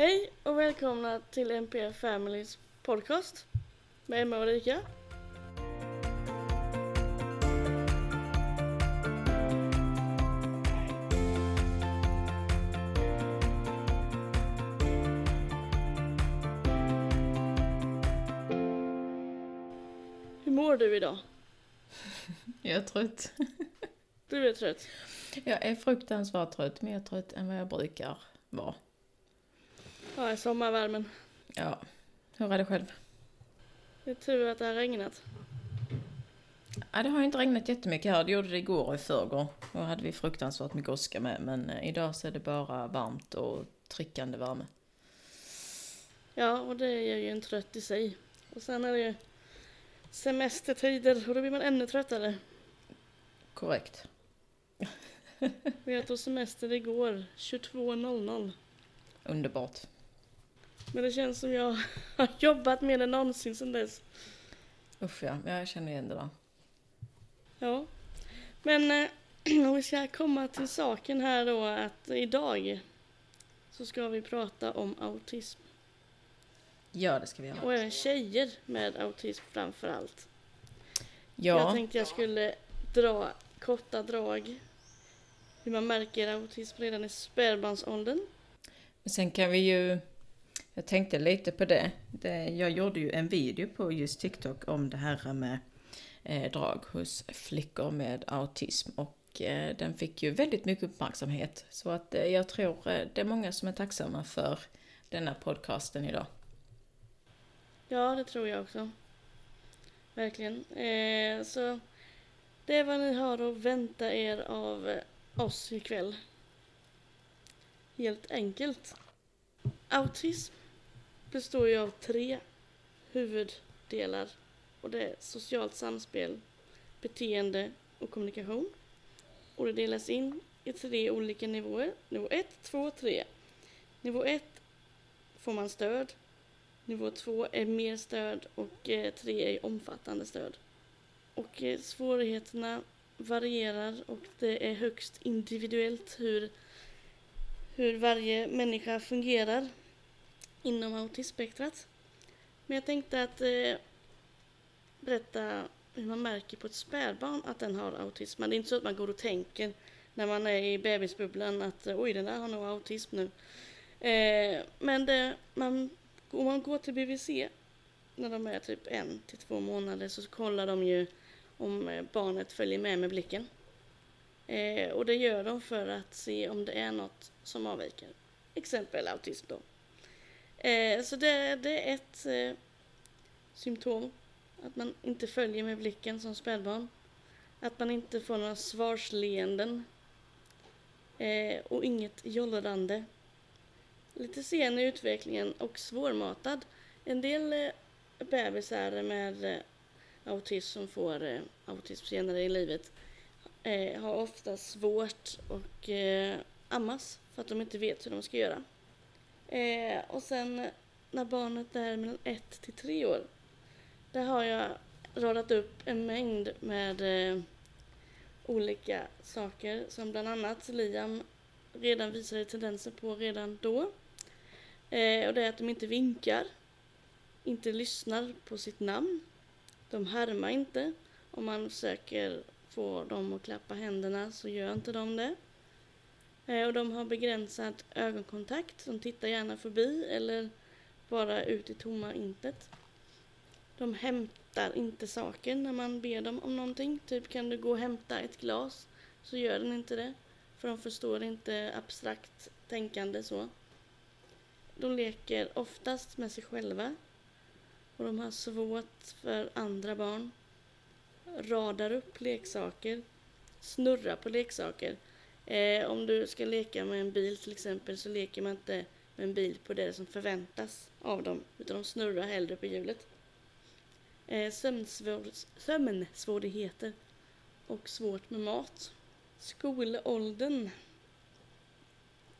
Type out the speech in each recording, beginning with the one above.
Hej och välkomna till NPF Families podcast med Emma och Ulrika. Hur mår du idag? Jag är trött. Du är trött. Jag är fruktansvärt trött, mer trött än vad jag brukar vara. Ja, i sommarvärmen. Ja, hur är det själv? Det är tur att det har regnat. Ja, det har inte regnat jättemycket här. Det gjorde det igår och i förrgår. Då hade vi fruktansvärt mycket åska med. Men eh, idag så är det bara varmt och tryckande värme. Ja, och det gör ju en trött i sig. Och sen är det ju semestertider och då blir man ännu tröttare. Korrekt. Vi tog semester igår, 22.00. Underbart. Men det känns som jag har jobbat mer än någonsin sedan dess. Usch ja, jag känner igen det där. Ja. Men eh, om vi ska komma till saken här då att idag så ska vi prata om autism. Ja, det ska vi göra. Och även tjejer med autism framför allt. Jag Ja, tänkte jag skulle dra korta drag. Hur man märker autism redan i spädbarnsåldern. sen kan vi ju... Jag tänkte lite på det. det. Jag gjorde ju en video på just TikTok om det här med eh, drag hos flickor med autism och eh, den fick ju väldigt mycket uppmärksamhet. Så att eh, jag tror eh, det är många som är tacksamma för denna podcasten idag. Ja, det tror jag också. Verkligen. Eh, så det är vad ni har att vänta er av eh, oss ikväll. Helt enkelt. Autism består ju av tre huvuddelar. Och det är socialt samspel, beteende och kommunikation. Och det delas in i tre olika nivåer. Nivå 1, 2, 3. Nivå 1 får man stöd. Nivå 2 är mer stöd och eh, 3 är omfattande stöd. Och eh, svårigheterna varierar och det är högst individuellt hur, hur varje människa fungerar inom autismspektrat. Men jag tänkte att eh, berätta hur man märker på ett spädbarn att den har autism. Men det är inte så att man går och tänker när man är i bebisbubblan att eh, oj, den där har nog autism nu. Eh, men det, man, om man går till BVC när de är typ en till två månader så kollar de ju om eh, barnet följer med med blicken. Eh, och det gör de för att se om det är något som avviker. Exempel autism då. Eh, så det, det är ett eh, symptom. Att man inte följer med blicken som spädbarn. Att man inte får några svarsleenden. Eh, och inget jollrande. Lite sen i utvecklingen och svårmatad. En del eh, bebisar med eh, autism som får eh, autism senare i livet eh, har ofta svårt att eh, ammas för att de inte vet hur de ska göra. Eh, och sen när barnet är mellan ett till tre år, där har jag radat upp en mängd med eh, olika saker som bland annat Liam redan visade tendenser på redan då. Eh, och det är att de inte vinkar, inte lyssnar på sitt namn, de härmar inte. Om man försöker få dem att klappa händerna så gör inte de det. Eh, och de har begränsad ögonkontakt. De tittar gärna förbi eller bara ut i tomma intet. De hämtar inte saker när man ber dem om någonting. Typ kan du gå och hämta ett glas? Så gör den inte det. För de förstår inte abstrakt tänkande så. De leker oftast med sig själva. Och de har svårt för andra barn. Radar upp leksaker. Snurrar på leksaker. Eh, om du ska leka med en bil till exempel så leker man inte med en bil på det som förväntas av dem. Utan de snurrar hellre på hjulet. Eh, sömnsvår, sömnsvårigheter och svårt med mat. Skolåldern.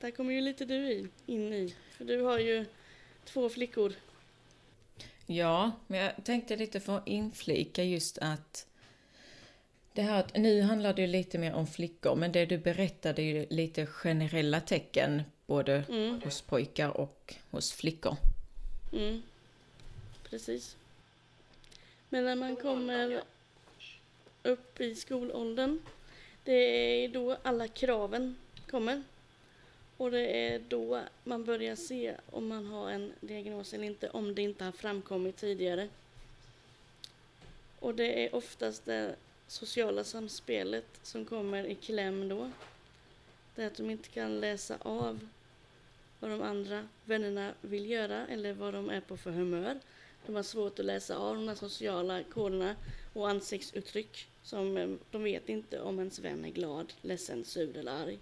Där kommer ju lite du in i. För du har ju två flickor. Ja, men jag tänkte lite få inflika just att det här att nu handlar det lite mer om flickor, men det du berättade är ju lite generella tecken både Mm. hos pojkar och hos flickor. Mm. Precis. Men när man kommer upp i skolåldern, det är då alla kraven kommer. Och det är då man börjar se om man har en diagnos eller inte, om det inte har framkommit tidigare. Och det är oftast sociala samspelet som kommer i kläm då. Det är att de inte kan läsa av vad de andra vännerna vill göra eller vad de är på för humör. De har svårt att läsa av de här sociala koderna och ansiktsuttryck som eh, de vet inte om ens vän är glad, ledsen, sur eller arg.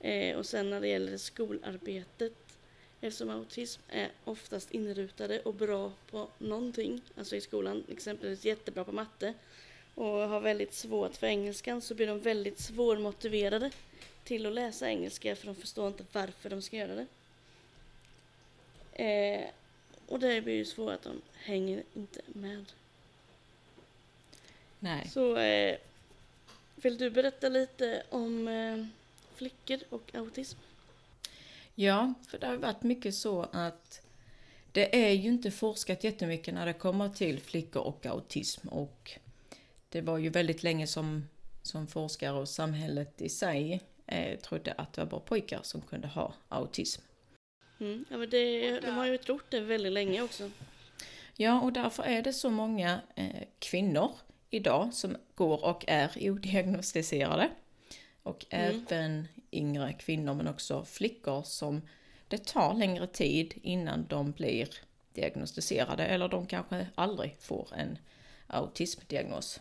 Eh, och sen när det gäller skolarbetet eftersom autism är oftast inrutade och bra på någonting, alltså i skolan, exempelvis jättebra på matte och har väldigt svårt för engelskan så blir de väldigt svårmotiverade till att läsa engelska för de förstår inte varför de ska göra det. Eh, och det blir ju svårt att de hänger inte med. Nej. Så eh, vill du berätta lite om eh, flickor och autism? Ja, för det har varit mycket så att det är ju inte forskat jättemycket när det kommer till flickor och autism och det var ju väldigt länge som, som forskare och samhället i sig eh, trodde att det var bara pojkar som kunde ha autism. Mm. Ja, men det, de har ju trott det väldigt länge också. Ja, och därför är det så många eh, kvinnor idag som går och är odiagnostiserade. Och Mm. även yngre kvinnor men också flickor som det tar längre tid innan de blir diagnostiserade eller de kanske aldrig får en autismdiagnos.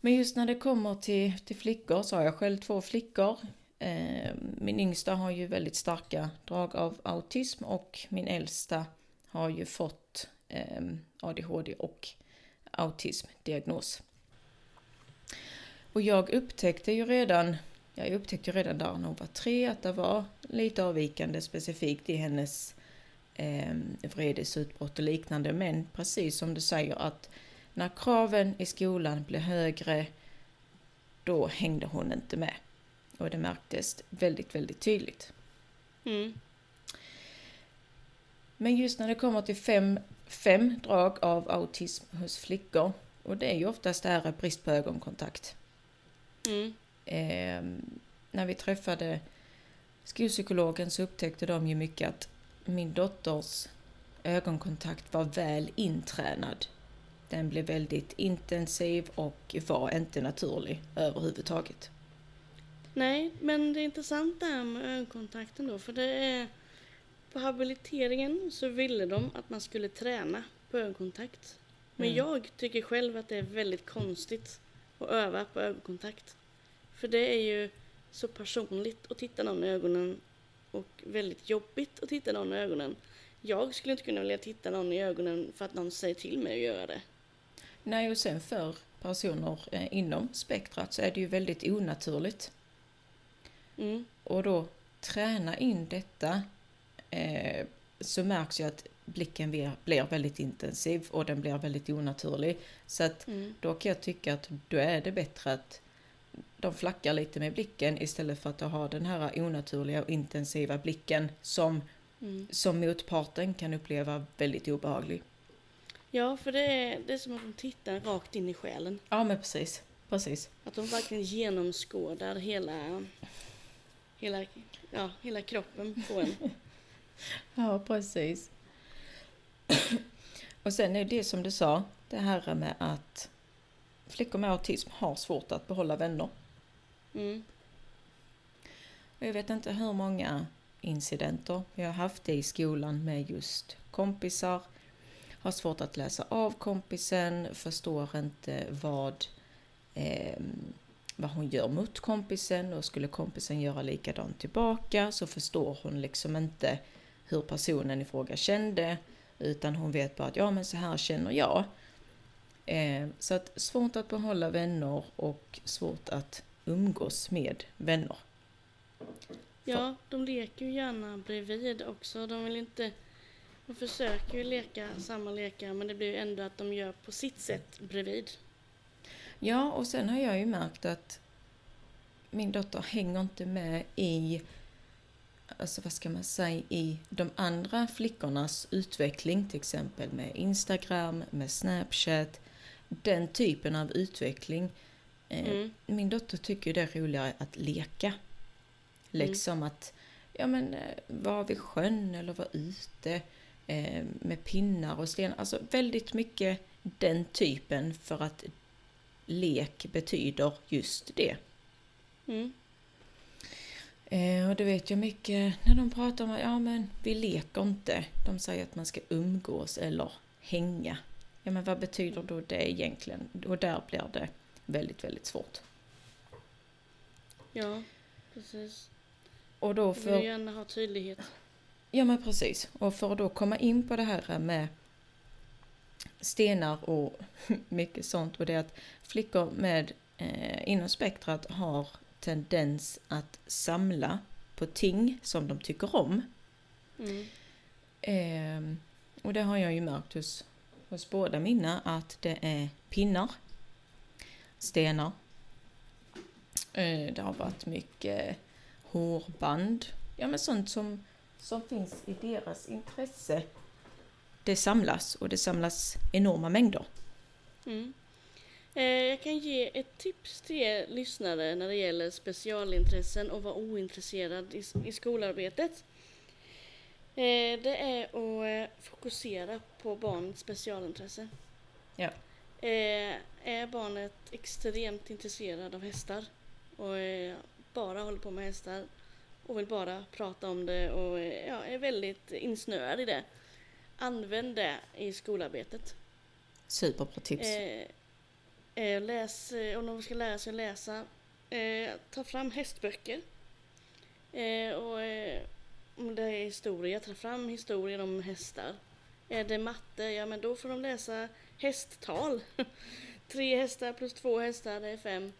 Men just när det kommer till, till flickor så har jag själv två flickor. Eh, min yngsta har ju väldigt starka drag av autism och min äldsta har ju fått eh, ADHD och autismdiagnos. Och jag upptäckte ju redan, jag upptäckte ju redan där när hon var tre att det var lite avvikande specifikt i hennes eh, vredesutbrott och liknande. Men precis som du säger att när kraven i skolan blev högre då hängde hon inte med. Och det märktes väldigt, väldigt tydligt. Mm. Men just när det kommer till fem, fem drag av autism hos flickor och det är ju oftast det här brist på ögonkontakt. Mm. Eh, när vi träffade skolpsykologen så upptäckte de ju mycket att min dotters ögonkontakt var väl intränad. Den blev väldigt intensiv och var inte naturlig överhuvudtaget. Nej, men det är intressant det här med ögonkontakten då, för det är på habiliteringen så ville de att man skulle träna på ögonkontakt. Men Mm. jag tycker själv att det är väldigt konstigt att öva på ögonkontakt. För det är ju så personligt att titta någon i ögonen och väldigt jobbigt att titta någon i ögonen. Jag skulle inte kunna vilja titta någon i ögonen för att någon säger till mig att göra det. Nej, och sen för personer eh, inom spektrat så är det ju väldigt onaturligt. Mm. Och då träna in detta eh, så märks ju att blicken blir, väldigt intensiv och den blir väldigt onaturlig. Så att Mm. då kan jag tycka att då är det bättre att de flackar lite med blicken istället för att ha den här onaturliga och intensiva blicken som, Mm. som motparten kan uppleva väldigt obehaglig. Ja, för det är, det är som att de tittar rakt in i själen. Ja men precis, precis. Att de verkligen genomskådar hela, hela, ja, hela kroppen på en. Ja, precis. Och sen är det som du sa, det här med att flickor med autism har svårt att behålla vänner. Mm. Och jag vet inte hur många incidenter jag har haft i skolan med just kompisar. Har svårt att läsa av kompisen, förstår inte vad, eh, vad hon gör mot kompisen och skulle kompisen göra likadant tillbaka så förstår hon liksom inte hur personen i fråga kände utan hon vet bara att ja men så här känner jag. Eh, så att svårt att behålla vänner och svårt att umgås med vänner. Ja, de leker ju gärna bredvid också. De vill inte... De försöker ju leka samma lekar men det blir ju ändå att de gör på sitt sätt bredvid. Ja, och sen har jag ju märkt att min dotter hänger inte med i, alltså vad ska man säga, i de andra flickornas utveckling, till exempel med Instagram, med Snapchat, den typen av utveckling. Eh, Mm. Min dotter tycker det är roligare att leka. Liksom att, ja men, eh, vara vid sjön eller vara ute eh, med pinnar och stenar. Alltså väldigt mycket den typen för att lek betyder just det. Mm. Eh, och det vet jag mycket när de pratar om att ja, men vi leker inte. De säger att man ska umgås eller hänga. Ja, men vad betyder då det egentligen? Och där blir det väldigt, väldigt svårt. Ja, precis. Och då Jag vill för, gärna ha tydlighet. ja men precis. Och för att då komma in på det här med stenar och mycket sånt och det är att flickor med eh, inom spektrat har tendens att samla på ting som de tycker om. Mm. Ehm, och det har jag ju märkt hos, hos båda mina att det är pinnar, stenar. Eh, det har varit mycket hårband. Ja men sånt som, som finns i deras intresse. Det samlas och det samlas enorma mängder. Mm. Eh, jag kan ge ett tips till er lyssnare när det gäller specialintressen och vara ointresserad i, i skolarbetet. Eh, det är att eh, fokusera på barnets specialintresse. Ja. Är barnet extremt intresserad av hästar och bara håller på med hästar och vill bara prata om det och ja, är väldigt insnöad i det. Använd det i skolarbetet. Superbra tips. Eh, eh, läs, eh, om de ska lära sig att läsa, eh, ta fram hästböcker. Eh, och eh, om det är historia, ta fram historier om hästar. Är det matte, ja men då får de läsa hästtal. Tre hästar plus två hästar, det är fem.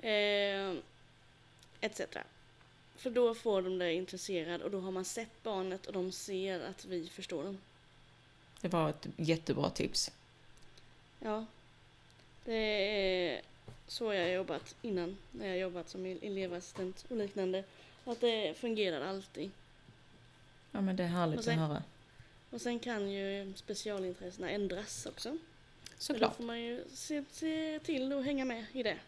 Eh, etc. För då får de det intresserad och då har man sett barnet och de ser att vi förstår dem. Det var ett jättebra tips. Ja. Det är så jag har jobbat innan, när jag jobbat som elevassistent och liknande. Att det fungerar alltid. Ja men det är härligt Och att sen- höra. Och sen kan ju specialintressena ändras också. Men då Såklart. får man ju se, se till att hänga med i det.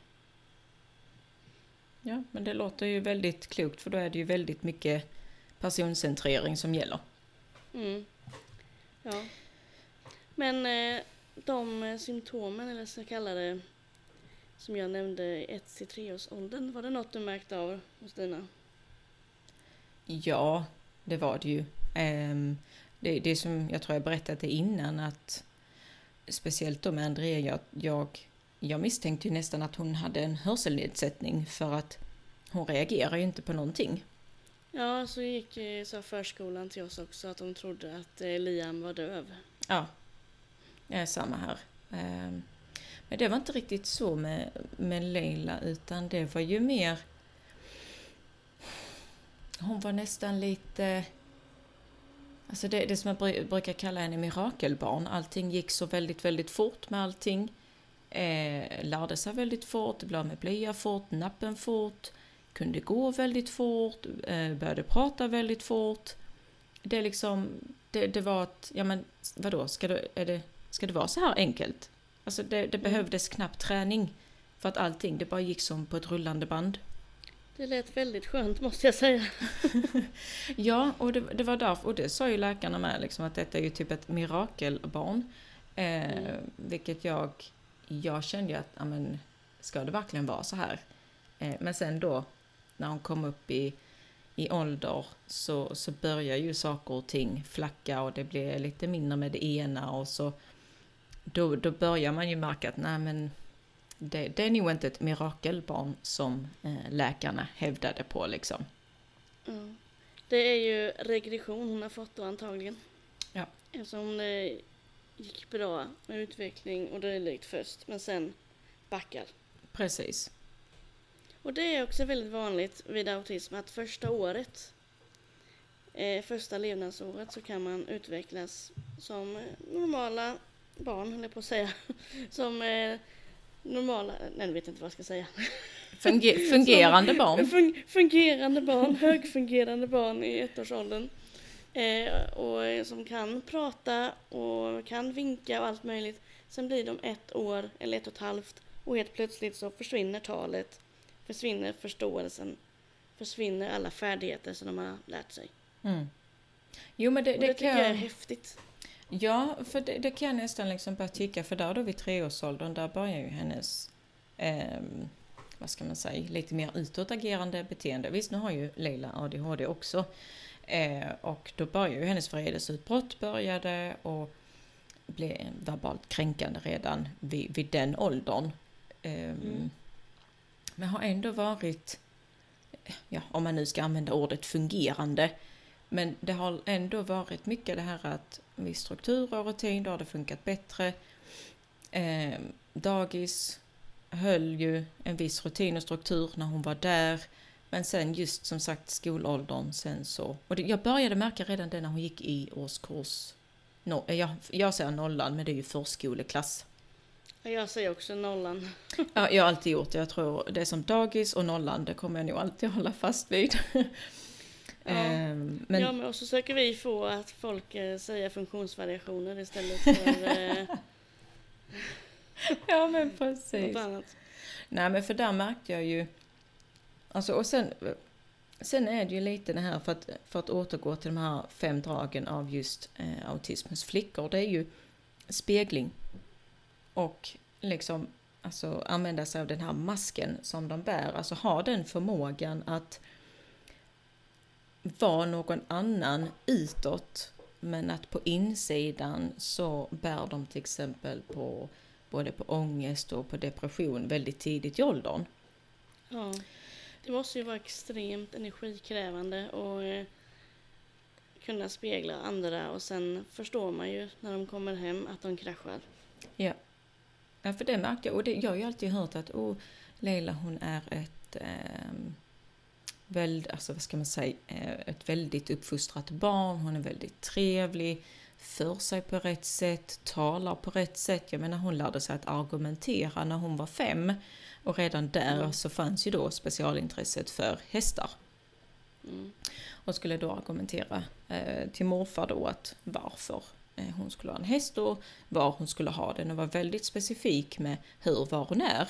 Ja, men det låter ju väldigt klokt för då är det ju väldigt mycket personcentrering som gäller. Mm. Ja. Men eh, de eh, symptomen, eller så kallade, som jag nämnde i 1-3 års åldern, var det något du märkte av hos dina? Ja, det var det ju. Ehm, det, det som jag tror jag berättade innan att speciellt då med Andrea, jag, jag, jag misstänkte ju nästan att hon hade en hörselnedsättning för att hon reagerar ju inte på någonting. Ja, så gick eh, sa förskolan till oss också att de trodde att eh, Liam var döv. Ja, jag samma här. Ehm, men det var inte riktigt så med, med Leila utan det var ju mer... Hon var nästan lite... Alltså det, det som jag brukar kalla henne mirakelbarn. Allting gick så väldigt, väldigt fort med allting. Eh, lärde sig väldigt fort, blev med blöja fort, nappen fort, kunde gå väldigt fort, eh, började prata väldigt fort. Det är liksom, det, det var att, ja men vadå, ska du... är det, ska det vara så här enkelt? Alltså det, det behövdes knappt träning för att allting, det bara gick som på ett rullande band. Det lät väldigt skönt måste jag säga. Ja, och det, det var därför, och det sa ju läkarna med, liksom, att detta är ju typ ett mirakelbarn. Eh, Mm. Vilket jag, jag kände ju att, ja men, ska det verkligen vara så här? Eh, men sen då, när hon kom upp i, i ålder, så, så börjar ju saker och ting flacka och det blir lite mindre med det ena och så, då, då börjar man ju märka att, nej men, det, det är nog inte ett mirakelbarn som eh, läkarna hävdade på liksom. Ja. Det är ju regression hon har fått då antagligen. Ja. Eftersom det gick bra med utveckling och dylikt först, men sen backar. Precis. Och det är också väldigt vanligt vid autism att första året, eh, första levnadsåret, så kan man utvecklas som normala barn, höll jag på att säga. Som eh, normala, nej jag vet inte vad jag ska säga. Funger, fungerande barn. Fun fungerande barn, högfungerande barn i ettårsåldern. Eh, och som kan prata och kan vinka och allt möjligt. Sen blir de ett år eller ett och ett halvt och helt plötsligt så försvinner talet, försvinner förståelsen, försvinner alla färdigheter som de har lärt sig. Mm. Jo men det, det, det kan tycker jag är häftigt. Ja, för det, det kan jag nästan liksom börja tycka, för där då vid treårsåldern, där börjar ju hennes, ehm, vad ska man säga, lite mer utåtagerande beteende. Visst, nu har ju Leila ADHD också. Eh, och då börjar ju hennes vredesutbrott började och blev verbalt kränkande redan vid, vid den åldern. Ehm, Mm. Men har ändå varit, ja, om man nu ska använda ordet fungerande, men det har ändå varit mycket det här att viss struktur och rutin, då har det funkat bättre. Eh, dagis höll ju en viss rutin och struktur när hon var där. Men sen just som sagt skolåldern sen så. Och det, jag började märka redan det när hon gick i årskurs... No, jag, jag säger nollan men det är ju förskoleklass. Ja, Jag säger också nollan. Ja, jag har alltid gjort det. Jag tror det är som dagis och nollan, det kommer jag nog alltid hålla fast vid. Ehm, men, Ja, men och så söker vi få att folk eh, säger funktionsvariationer istället för eh, ja, men precis. något annat. Nej men för där märkte jag ju, alltså och sen, sen är det ju lite det här för att, för att återgå till de här fem dragen av just eh, autism hos flickor, det är ju spegling och liksom alltså använda sig av den här masken som de bär, alltså ha den förmågan att vara någon annan utåt men att på insidan så bär de till exempel på både på ångest och på depression väldigt tidigt i åldern. Ja. Det måste ju vara extremt energikrävande och eh, kunna spegla andra och sen förstår man ju när de kommer hem att de kraschar. Ja, för det märkte jag. Och det, jag har ju alltid hört att oh, Leila hon är ett eh, väld, alltså vad ska man säga, eh, ett väldigt uppfostrat barn. Hon är väldigt trevlig, för sig på rätt sätt, talar på rätt sätt. Jag menar hon lärde sig att argumentera när hon var fem. Och redan där Mm. så fanns ju då specialintresset för hästar. Mm. Och skulle då argumentera eh, till morfar då att varför eh, hon skulle ha en häst och var hon skulle ha den och var väldigt specifik med hur, var och när.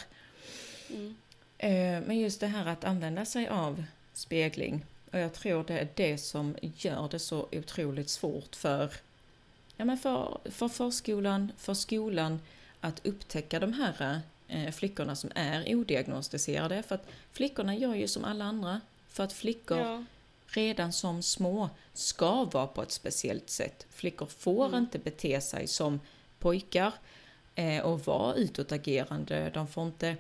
Mm. Eh, men just det här att använda sig av spegling och jag tror det är det som gör det så otroligt svårt för, ja, men för, för förskolan, för skolan att upptäcka de här eh, flickorna som är odiagnostiserade. För att flickorna gör ju som alla andra. För att flickor Ja. redan som små ska vara på ett speciellt sätt. Flickor får Mm. inte bete sig som pojkar eh, och vara utåtagerande. De får inte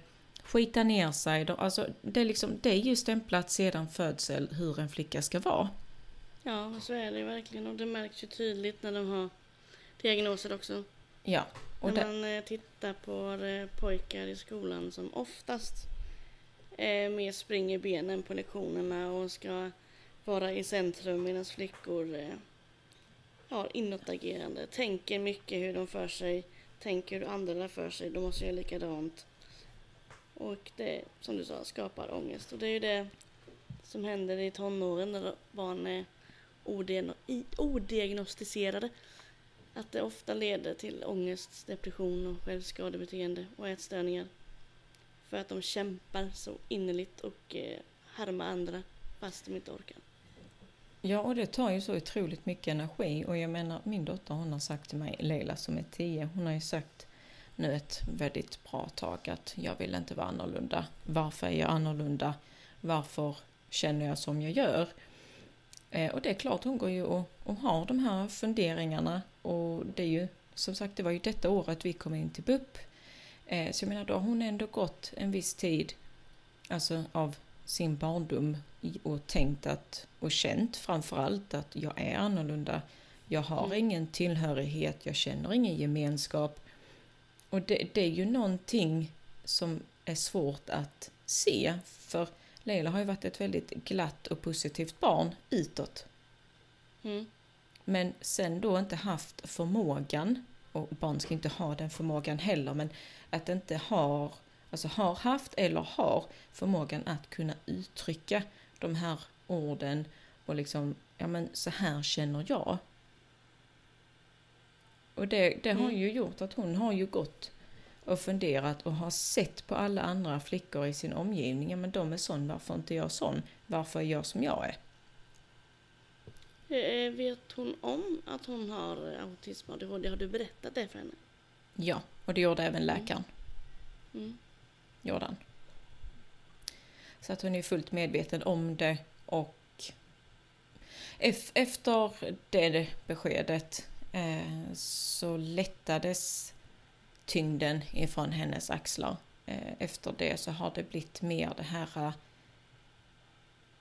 skita ner sig. Alltså, det, är liksom, det är ju stämplat sedan födsel hur en flicka ska vara. ja, så är det ju verkligen och det märks ju tydligt när de har diagnoser också. Ja, och när det, man eh, tittar på eh, pojkar i skolan som oftast eh, mer springer benen på lektionerna och ska vara i centrum medan flickor eh, har inåtagerande, tänker mycket hur de för sig, tänker hur andra för sig, de måste göra likadant. Och det, som du sa, skapar ångest. Och det är ju det som händer i tonåren när barn är odiagnostiserade. Att det ofta leder till ångest, depression och självskadebeteende och ätstörningar. För att de kämpar så innerligt och eh, härmar andra fast de inte orkar. ja, och det tar ju så otroligt mycket energi. Och jag menar, min dotter hon har sagt till mig, Leila som är tio, hon har ju sagt nu ett väldigt bra tag att jag vill inte vara annorlunda. Varför är jag annorlunda? Varför känner jag som jag gör? Eh, och det är klart, hon går ju och, och har de här funderingarna. Och det är ju, som sagt, det var ju detta året vi kom in till BUP. Eh, så jag menar, då har hon ändå gått en viss tid, alltså av sin barndom och tänkt att, och känt framförallt att jag är annorlunda. Jag har Mm. ingen tillhörighet, jag känner ingen gemenskap. Och det, det är ju någonting som är svårt att se. För Leila har ju varit ett väldigt glatt och positivt barn utåt. Mm. Men sen då inte haft förmågan, och barn ska inte ha den förmågan heller, men att inte ha alltså har haft eller har förmågan att kunna uttrycka de här orden och liksom, ja men så här känner jag. Och det, det har Mm. ju gjort att hon har ju gått och funderat och har sett på alla andra flickor i sin omgivning. Ja, men de är sån, varför inte jag sån? Varför är jag som jag är? Eh, Vet hon om att hon har autism och ADHD? Har du berättat det för henne? Ja, och det gjorde även läkaren. Mm. Gjorde han. Så att hon är fullt medveten om det och ef- efter det beskedet så lättades tyngden ifrån hennes axlar. Eh, efter det så har det blivit mer det här eh,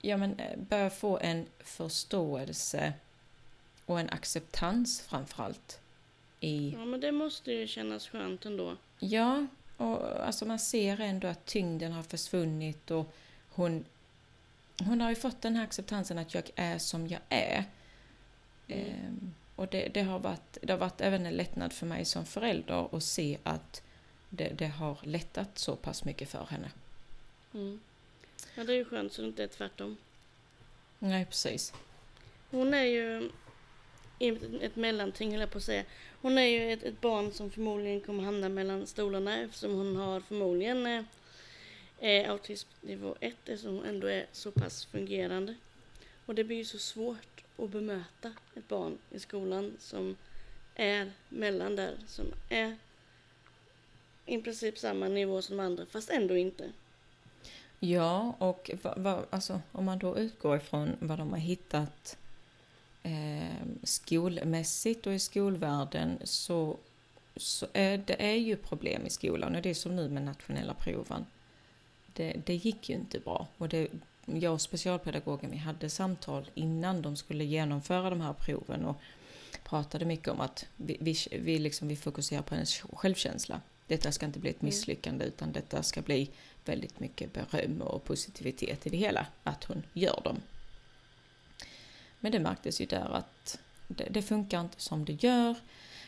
ja men eh, börja få en förståelse och en acceptans framförallt i Ja, men det måste ju kännas skönt ändå. Ja, och alltså man ser ändå att tyngden har försvunnit och hon, hon har ju fått den här acceptansen att jag är som jag är. Mm. Ehm, och det, det, har varit, det har varit även en lättnad för mig som förälder att se att det, det har lättat så pass mycket för henne. Mm. Ja, det är ju skönt så det inte är tvärtom. Nej, precis. Hon är ju ett mellanting höll jag på att säga. Hon är ju ett, ett barn som förmodligen kommer hamna mellan stolarna eftersom hon har förmodligen eh, eh, autism nivå 1 eftersom hon ändå är så pass fungerande. Och det blir ju så svårt att bemöta ett barn i skolan som är mellan där, som är i princip samma nivå som andra fast ändå inte. Ja, och va, va, alltså, om man då utgår ifrån vad de har hittat eh, skolmässigt och i skolvärlden så, så är det är ju problem i skolan och det är som nu med nationella proven. Det, det gick ju inte bra och det, jag och specialpedagogen vi hade samtal innan de skulle genomföra de här proven och pratade mycket om att vi, vi, vi, liksom, vi fokuserar på hennes självkänsla. Detta ska inte bli ett Mm. misslyckande utan detta ska bli väldigt mycket beröm och positivitet i det hela, att hon gör dem. Men det märktes ju där att det, det funkar inte som det gör.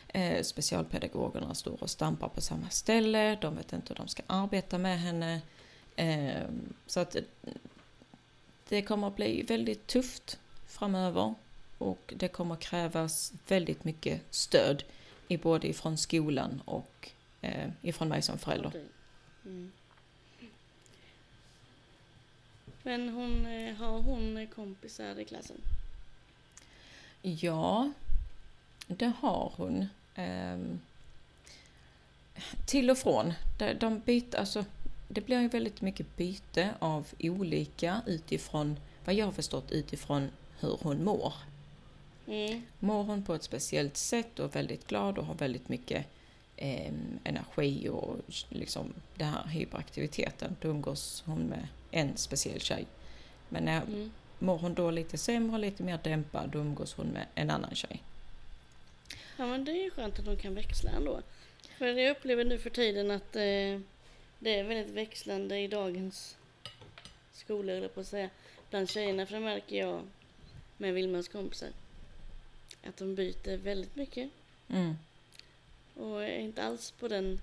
Eh, specialpedagogerna står och stampar på samma ställe, de vet inte hur de ska arbeta med henne. Eh, så att det kommer att bli väldigt tufft framöver och det kommer krävas väldigt mycket stöd i både ifrån skolan och eh, ifrån mig som förälder. Mm. Men hon, eh, har hon kompisar i klassen? Ja, det har hon. Ehm, till och från. De, de byter, alltså, det blir ju väldigt mycket byte av olika utifrån, vad jag har förstått, utifrån hur hon mår. Mm. Mår hon på ett speciellt sätt och är väldigt glad och har väldigt mycket em, energi och liksom den här hyperaktiviteten, då umgås hon med en speciell tjej. Men när Mm. Mår hon då lite sämre lite mer dämpad, då umgås hon med en annan tjej. Ja men det är ju skönt att de kan växla ändå. För jag upplever nu för tiden att eh, det är väldigt växlande i dagens skolor, eller på att säga, bland tjejerna. För det märker jag med Vilmas kompisar. Att de byter väldigt mycket. Mm. Och är inte alls på den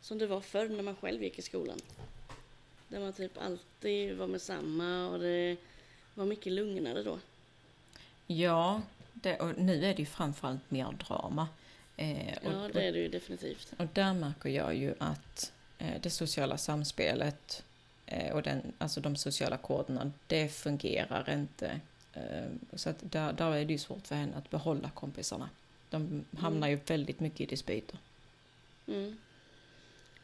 som det var förr när man själv gick i skolan. Där man typ alltid var med samma och det var mycket lugnare då. Ja, det, och nu är det ju framförallt mer drama. Eh, och, Ja, det är det ju definitivt. och, där märker jag ju att det sociala samspelet eh, och den, alltså de sociala koderna, det fungerar inte. Eh, så att där, där är det ju svårt för henne att behålla kompisarna. De hamnar ju väldigt mycket i dispyter. Mm.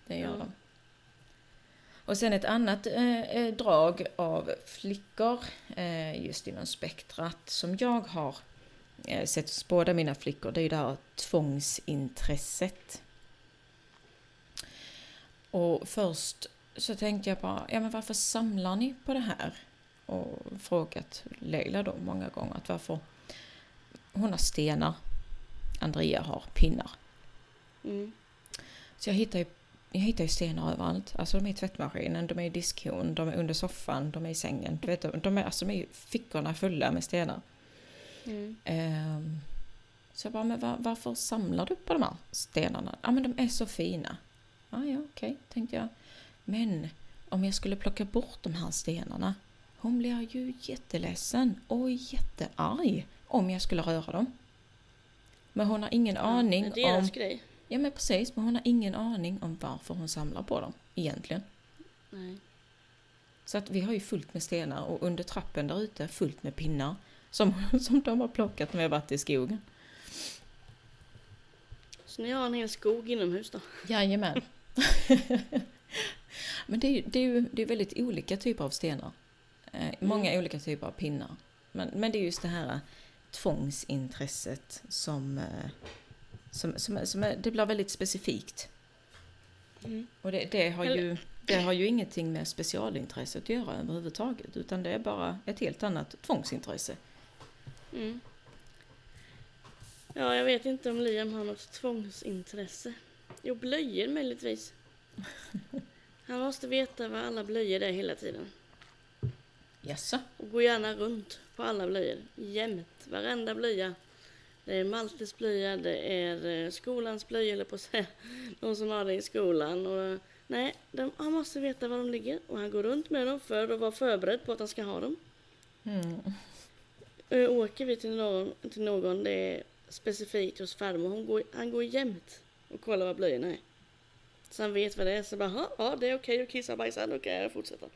Det gör Ja. de. Och sen ett annat eh, eh, drag av flickor eh, just inom spektrat som jag har eh, sett hos båda mina flickor, det är ju det här tvångsintresset. Och först så tänkte jag bara, ja men varför samlar ni på det här? Och frågat Leila då många gånger att varför hon har stenar, Andrea har pinnar. Mm. Så jag hittar ju, jag hittar ju stenar överallt. Alltså de är i tvättmaskinen, de är i diskhon, de är under soffan, de är i sängen. Du vet, de är, alltså, de är fickorna fulla med stenar. Mm. Ehm, så jag bara, men var, varför samlar du på de här stenarna? Ja men de är så fina. Ah, ja okej, tänkte jag. Men om jag skulle plocka bort de här stenarna, hon blir ju jätteledsen och jättearg om jag skulle röra dem. Men hon har ingen aning det är deras om... grej. Ja men precis, men hon har ingen aning om varför hon samlar på dem egentligen. Nej. Så att vi har ju fullt med stenar och under trappen där ute fullt med pinnar som, som de har plockat när vi har varit i skogen. Så ni har en hel skog inomhus då? Jajamän. Men det är det är, ju, det är väldigt olika typer av stenar. Eh, många olika typer av pinnar. Men, men det är just det här tvångsintresset som, eh, som, som, som är, det blir väldigt specifikt. Mm. Och det, det, har ju, det har ju ingenting med specialintresset att göra överhuvudtaget. Utan det är bara ett helt annat tvångsintresse. Mm. Ja, jag vet inte om Liam har något tvångsintresse. Jo, blöjor möjligtvis. Han måste veta vad alla blöjor är hela tiden. Jaså? Och går gärna runt på alla blöjor. Jämt. Varenda blöja. Det är Maltes blöja, det är eh, skolans blöja eller på att säga. De som har det i skolan. Och, nej, de, han måste veta var de ligger. Och han går runt med dem för att vara förberedd på att han ska ha dem. Mm. Ö, Åker vi till någon, till någon, det är specifikt hos farmor, hon går, han går jämt och kollar vad blöjorna är. Så han vet vad det är, så bara, "Ja, det är okej att kissa och bajsa, då kan jag fortsätta.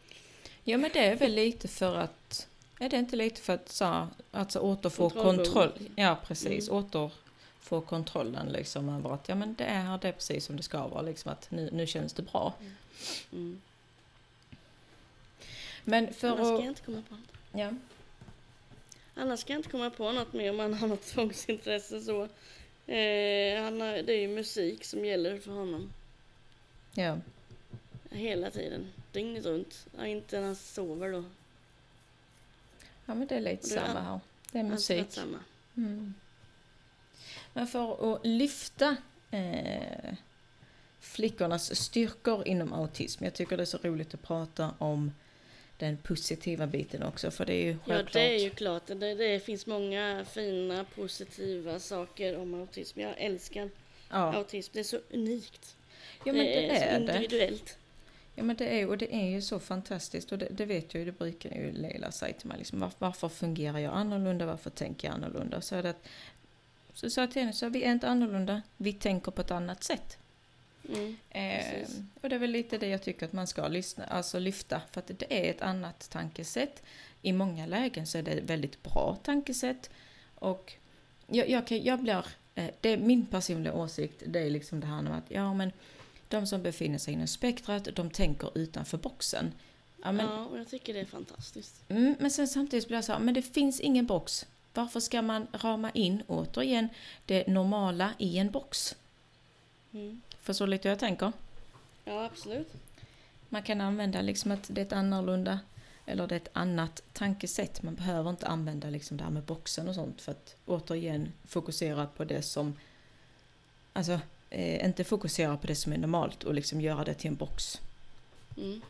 Ja men det är väl lite för att Är det inte lite för att så, alltså återfå kontroll? Ja precis, Mm. återfå kontrollen liksom över att ja men det är här, det är precis som det ska vara liksom att nu, nu känns det bra. Mm. Men för Annars ska att... inte komma på något. Ja. Annars ska jag inte komma på något mer om man har något tvångsintresse så. Eh, han har, det är ju musik som gäller för honom ja. hela tiden, dygnet runt. Ja, inte när han sover då. Ja men det är lite Och det är samma här. Det är musik. samma. Mm. Men för att lyfta eh, flickornas styrkor inom autism. Jag tycker det är så roligt att prata om den positiva biten också. För det är ju Ja, självklart. det är ju klart. Det, det finns många fina, positiva saker om autism. Jag älskar ja. autism. Det är så unikt. ja men det, så är det. individuellt. Ja men det är, och det är ju så fantastiskt och det, det vet jag ju, det brukar ju Leila säga till mig. Liksom, var, varför fungerar jag annorlunda? Varför tänker jag annorlunda? Så, är det att, så sa jag till henne, så vi är inte annorlunda, vi tänker på ett annat sätt. Mm. Eh, och det är väl lite det jag tycker att man ska lyssna, alltså lyfta, för att det är ett annat tankesätt. I många lägen så är det ett väldigt bra tankesätt. Och jag, jag, kan, jag blir, eh, det är min personliga åsikt, det är liksom det här med att ja men de som befinner sig inom spektrat, de tänker utanför boxen. Ja, men, Ja, och jag tycker det är fantastiskt. mm, men sen samtidigt blir jag så här, men det finns ingen box. Varför ska man rama in, återigen, det normala i en box? Mm. Förstår lite hur jag tänker? Ja, absolut. Man kan använda liksom att det är ett annorlunda eller det är ett annat tankesätt. Man behöver inte använda liksom det här med boxen och sånt för att återigen fokusera på det som alltså eh, inte fokusera på det som är normalt och liksom göra det till en box. Mm.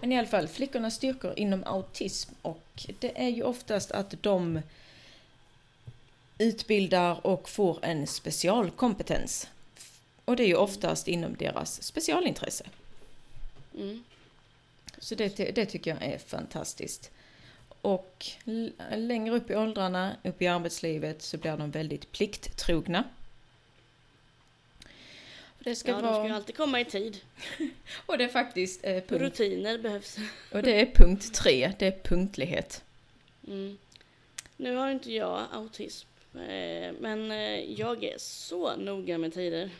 Men i alla fall, flickornas styrkor inom autism och det är ju oftast att de utbildar och får en specialkompetens. Och det är ju oftast inom deras specialintresse. Mm. Så det, det tycker jag är fantastiskt. Och längre upp i åldrarna, upp i arbetslivet, så blir de väldigt plikttrogna. Det ska Ja, de ska ju vara... alltid komma i tid. Och det är faktiskt eh, punkt... Rutiner behövs. Och det är punkt tre, det är punktlighet. Mm. Nu har inte jag autism, eh, men eh, jag är så noga med tider.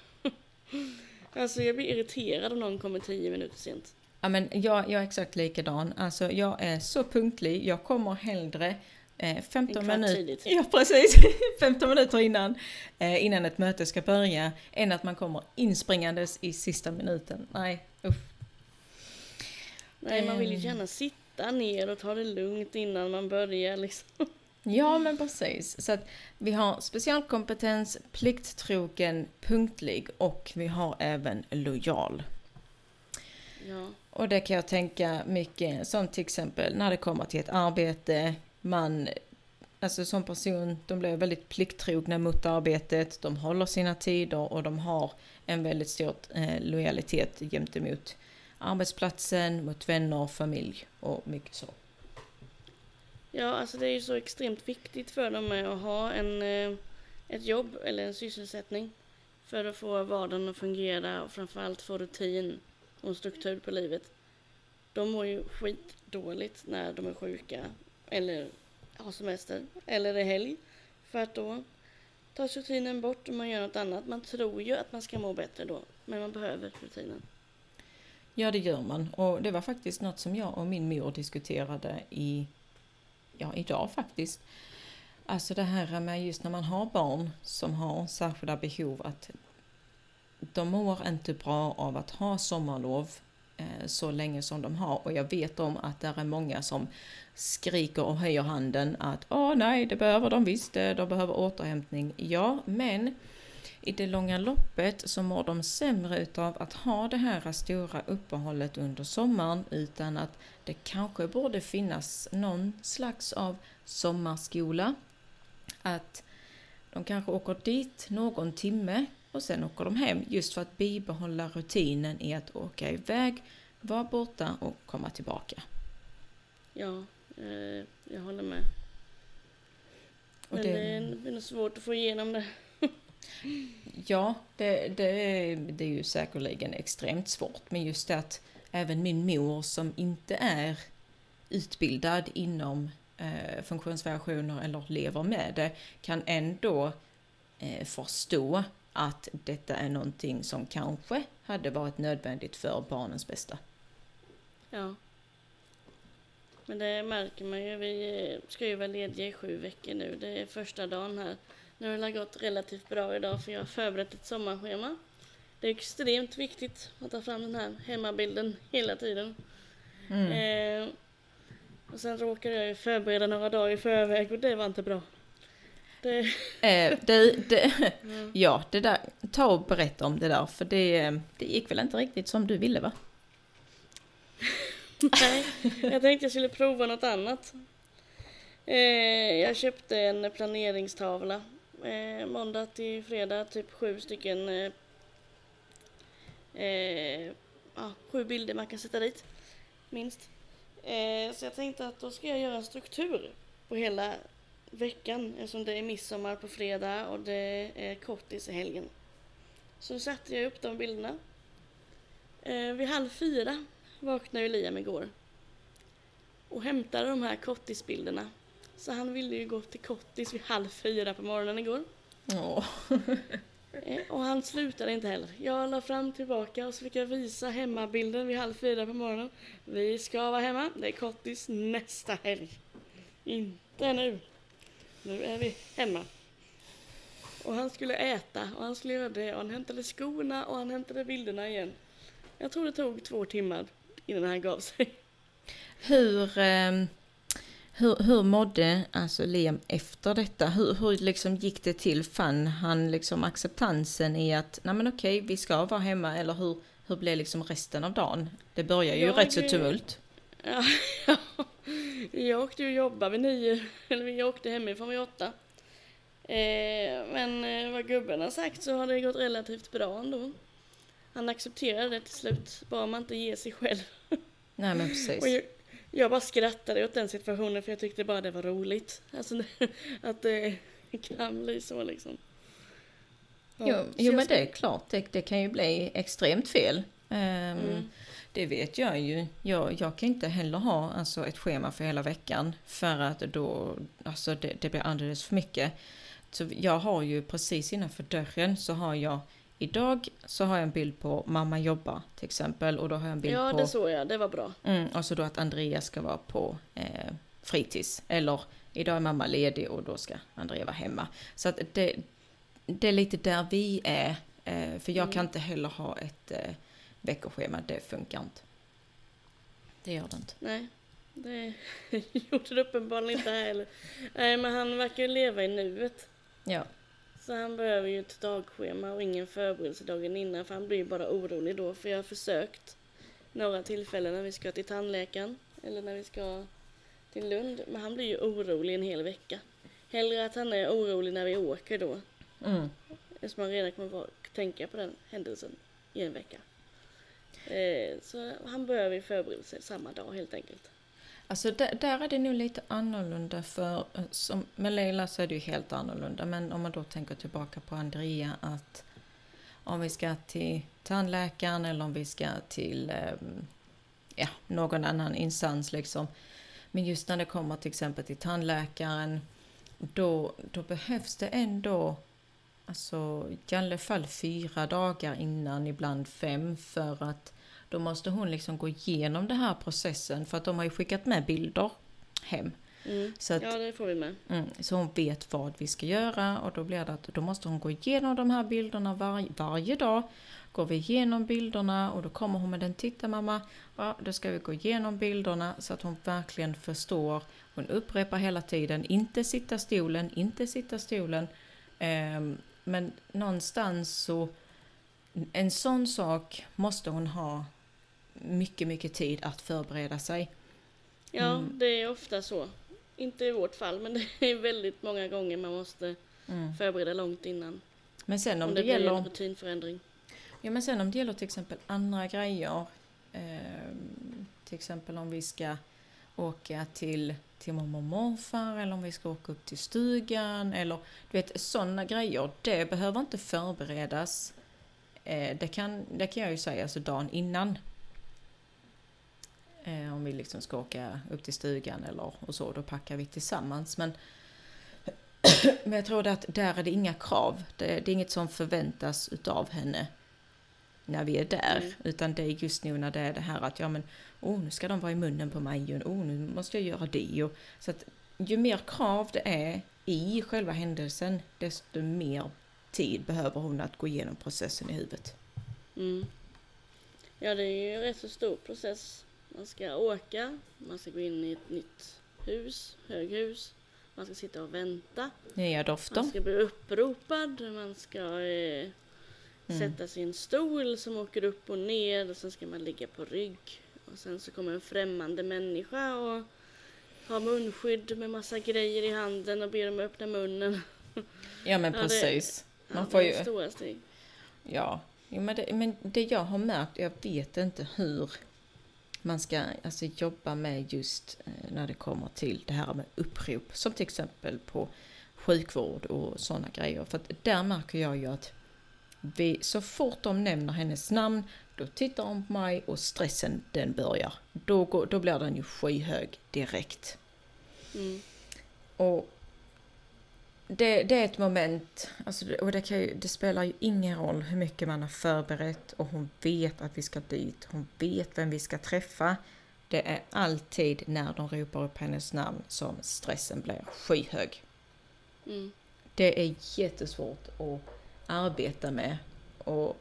Alltså jag blir irriterad om någon kommer tio minuter sent. Ja, men jag, jag är exakt likadan. Alltså jag är så punktlig. Jag kommer hellre eh, 15 En kvart minuter... Ja, precis. 15 minuter innan, eh, innan ett möte ska börja. Än att man kommer inspringandes i sista minuten. Nej, usch. Nej, man vill ju Eh. gärna sitta ner och ta det lugnt innan man börjar liksom. Ja, men precis. Så att vi har specialkompetens, plikttrogen, punktlig och vi har även lojal. Ja, Och det kan jag tänka mycket som till exempel när det kommer till ett arbete. Man, alltså som person, de blir väldigt plikttrogna mot arbetet. De håller sina tider och de har en väldigt stor eh, lojalitet gentemot arbetsplatsen, mot vänner, familj och mycket så. Ja, alltså det är ju så extremt viktigt för dem att ha en, eh, ett jobb eller en sysselsättning för att få vardagen att fungera och framförallt få rutin och en struktur på livet. De mår ju skitdåligt när de är sjuka eller har semester eller är helg för att då tas rutinen bort och man gör något annat. Man tror ju att man ska må bättre då, men man behöver rutinen. Ja, det gör man. Och det var faktiskt något som jag och min mor diskuterade i, ja, idag faktiskt. Alltså det här med just när man har barn som har särskilda behov att de mår inte bra av att ha sommarlov eh, så länge som de har och jag vet om att det är många som skriker och höjer handen att åh nej, det behöver de visst, eh, de behöver återhämtning. Ja, men i det långa loppet så mår de sämre utav att ha det här stora uppehållet under sommaren utan att det kanske borde finnas någon slags av sommarskola. Att de kanske åker dit någon timme och sen åker de hem just för att bibehålla rutinen i att åka iväg, vara borta och komma tillbaka. Ja, eh, jag håller med. Men det, det är nog svårt att få igenom det ja, det, det, det är ju säkerligen extremt svårt. Men just det att även min mor som inte är utbildad inom eh, funktionsvariationer eller lever med det kan ändå eh, förstå att detta är någonting som kanske hade varit nödvändigt för barnens bästa. Ja. Men det märker man ju. Vi eh, ska ju vara lediga i sju veckor nu. Det är första dagen här. Nu har det gått relativt bra idag för jag har förberett ett sommarschema. Det är extremt viktigt att ta fram den här hemmabilden hela tiden. Mm. Eh, och sen råkade jag ju förbereda några dagar i förväg och det var inte bra. Det... Eh, det, det mm. Ja, det där, ta och berätta om det där för det, det gick väl inte riktigt som du ville va? Nej, jag tänkte jag skulle prova något annat. Eh, jag köpte en planeringstavla eh, måndag till fredag, typ sju stycken eh, eh, ja, sju bilder man kan sätta dit, minst. Eh, så jag tänkte att då ska jag göra en struktur på hela veckan eftersom det är midsommar på fredag och det är kortis i helgen. Så satte jag upp de bilderna. Eh, vid halv fyra vaknade Liam igår och hämtade de här kortisbilderna. Så han ville ju gå till kortis vid halv fyra på morgonen igår. Oh. och han slutade inte heller. Jag la fram tillbaka och så fick jag visa hemmabilden vid halv fyra på morgonen. Vi ska vara hemma. Det är kortis nästa helg. Inte nu. Nu är vi hemma. Och han skulle äta och han skulle göra det och han hämtade skorna och han hämtade bilderna igen. Jag tror det tog två timmar innan han gav sig. Hur, eh, hur, hur mådde alltså Liam efter detta? Hur, hur liksom gick det till? Fann han liksom acceptansen i att, nej men okej, vi ska vara hemma eller hur, hur blev liksom resten av dagen? Det börjar ju jag, rätt så tumult. Ja, ja. Jag åkte ju jobba vid nio, eller vi åkte hemifrån vid åtta. Eh, men eh, vad gubben har sagt så har det gått relativt bra ändå. Han accepterade det till slut, bara man inte ger sig själv. Nej men precis. Jag, bara skrattade åt den situationen för jag tyckte bara det var roligt. Alltså att det kan bli så liksom. Ja, jo, jo men det är klart, det, det kan ju bli extremt fel. Um, mm. Det vet jag ju. Jag, jag kan inte heller ha alltså, ett schema för hela veckan för att då, alltså det, det blir alldeles för mycket. Så jag har ju precis innanför dörren så har jag Idag så har jag en bild på mamma jobba till exempel och då har jag en bild ja, på... Ja det såg jag, det var bra. Mm, och så då att Andrea ska vara på eh, fritids. Eller idag är mamma ledig och då ska Andrea vara hemma. Så att det, det är lite där vi är. Eh, för jag mm. kan inte heller ha ett eh, veckoschema, det funkar inte. Det gör det inte. Nej, det gjorde det uppenbarligen inte heller. Nej, men han verkar ju leva i nuet. Ja. Så han behöver ju ett dagschema och ingen förberedelse dagen innan för han blir bara orolig då. För jag har försökt några tillfällen när vi ska till tandläkaren eller när vi ska till Lund. Men han blir ju orolig en hel vecka. Hellre att han är orolig när vi åker då. Mm. Eftersom han redan kommer att tänka på den händelsen i en vecka. Eh, så han behöver ju förbereda sig samma dag helt enkelt. Alltså där, där är det nog lite annorlunda för, eh, som, med Leila så är det ju helt annorlunda, men om man då tänker tillbaka på Andrea att om vi ska till tandläkaren eller om vi ska till ehm, ja, någon annan instans liksom. Men just när det kommer till exempel till tandläkaren då, då behövs det ändå alltså, i alla fall fyra dagar innan, ibland fem, för att då måste hon liksom gå igenom den här processen för att de har ju skickat med bilder hem. Mm. Så, att, Ja, det får vi med. mm, så hon vet vad vi ska göra och då blir det att då måste hon gå igenom de här bilderna var, varje dag. Går vi igenom bilderna och då kommer hon med den, titta mamma, ja, då ska vi gå igenom bilderna så att hon verkligen förstår. Hon upprepar hela tiden, inte sitta stolen, inte sitta stolen. Ehm, men någonstans så, en sån sak måste hon ha mycket, mycket tid att förbereda sig. Ja, Mm. det är ofta så. Inte i vårt fall, men det är väldigt många gånger man måste Mm. förbereda långt innan. Men sen om, Om det, det blir gäller... en rutinförändring. Ja men sen om det gäller till exempel andra grejer. ehm, till exempel om vi ska åka till, till mormor och morfar eller om vi ska åka upp till stugan eller du vet sådana grejer. Det behöver inte förberedas. Eh, det, kan, det kan jag ju säga alltså dagen innan. Eh, om vi liksom ska åka upp till stugan eller och så, då packar vi tillsammans. Men, men jag tror att där är det inga krav. Det, det är inget som förväntas utav henne när vi är där. Mm. Utan det är just nu när det är det här att ja men oh, nu ska de vara i munnen på mig och oh, nu måste jag göra det. Och, så att ju mer krav det är i själva händelsen desto mer tid behöver hon att gå igenom processen i huvudet. Mm. Ja, det är ju en rätt så stor process. Man ska åka, man ska gå in i ett nytt hus, höghus. Man ska sitta och vänta. Nya Man dofter. ska bli uppropad. Man ska eh, Mm. sätta sin stol som åker upp och ner. Och sen ska man ligga på rygg. Och sen så kommer en främmande människa och har munskydd med massa grejer i handen och ber dem öppna munnen. Ja men Ja, det- precis. Man Ja, får det ju, Stora steg. ja. Men, det, men det jag har märkt, jag vet inte hur man ska alltså, jobba med just eh, när det kommer till det här med upprop. Som till exempel på sjukvård och sådana grejer. För att där märker jag ju att vi, så fort de nämner hennes namn, då tittar hon på mig och stressen den börjar. Då, går, då blir den ju skyhög direkt. Mm. Och det, det är ett moment, alltså, och det, ju, det spelar ju ingen roll hur mycket man har förberett och hon vet att vi ska dit, hon vet vem vi ska träffa. Det är alltid när de ropar upp hennes namn som stressen blir skyhög. Mm. Det är jättesvårt att arbeta med och,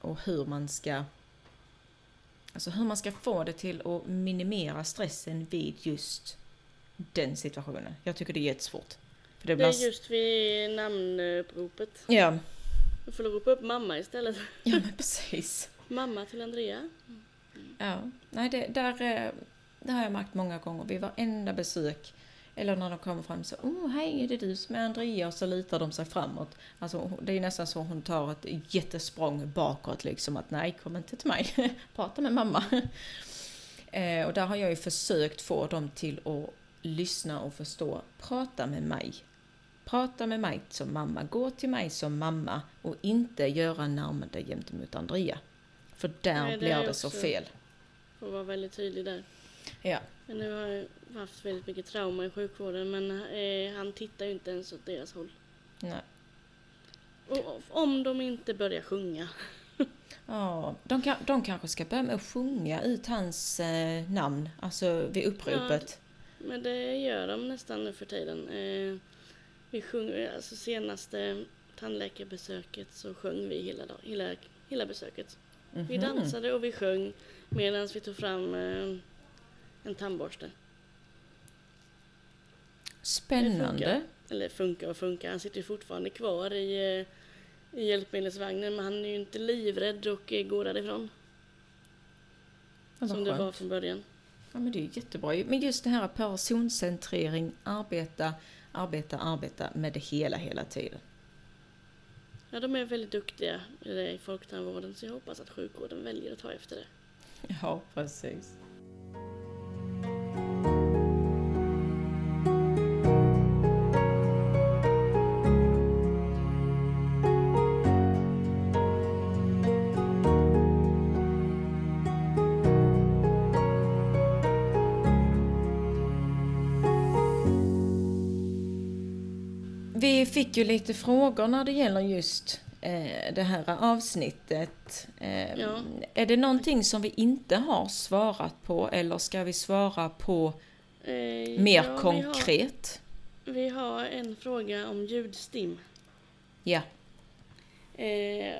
och hur man ska Alltså hur man ska få det till att minimera stressen vid just den situationen. Jag tycker det är jättesvårt. För det Det blir... är just vid namnuppropet. Ja, Du får ropa upp mamma istället. ja men precis. Mamma till Andrea. Ja, nej det, där, eh, det har jag märkt många gånger vid varenda besök. Eller när de kommer fram så, oh hej är det du som är Andrea? Och så lutar de sig framåt. Alltså det är nästan så hon tar ett jättesprång bakåt liksom att nej kom inte till mig, prata med mamma. Eh, och där har jag ju försökt få dem till att lyssna och förstå, prata med mig. Prata med mig som mamma, gå till mig som mamma och inte göra närmande gentemot Andrea. För där Nej, det blir det så fel. Får vara väldigt tydlig där. Ja. Men nu har jag haft väldigt mycket trauma i sjukvården men eh, han tittar ju inte ens åt deras håll. Nej. Och, om de inte börjar sjunga. Ja, de, kan, de kanske ska börja med att sjunga ut hans eh, namn, alltså vid uppropet. Men det gör de nästan nu för tiden. Eh, vi sjunger, alltså senaste tandläkarbesöket så sjöng vi hela, dag, hela, hela besöket. Vi Mhm. dansade och vi sjöng medan vi tog fram eh, en tandborste. Spännande. Eller funkar och funkar, han sitter fortfarande kvar i, eh, i hjälpmedelsvagnen men han är ju inte livrädd och eh, går därifrån. Ja, som det var skönt. från början. Ja, men det är jättebra. Men just det här personcentrering, arbeta, arbeta, arbeta med det hela, hela tiden. Ja, de är väldigt duktiga i folktandvården så jag hoppas att sjukvården väljer att ta efter det. Ja, precis. Fick ju lite frågor när det gäller just eh, det här avsnittet. Eh, Ja. Är det någonting som vi inte har svarat på eller ska vi svara på Eh, mer ja, konkret? Vi har, vi har en fråga om ljudstim. Ja. Eh,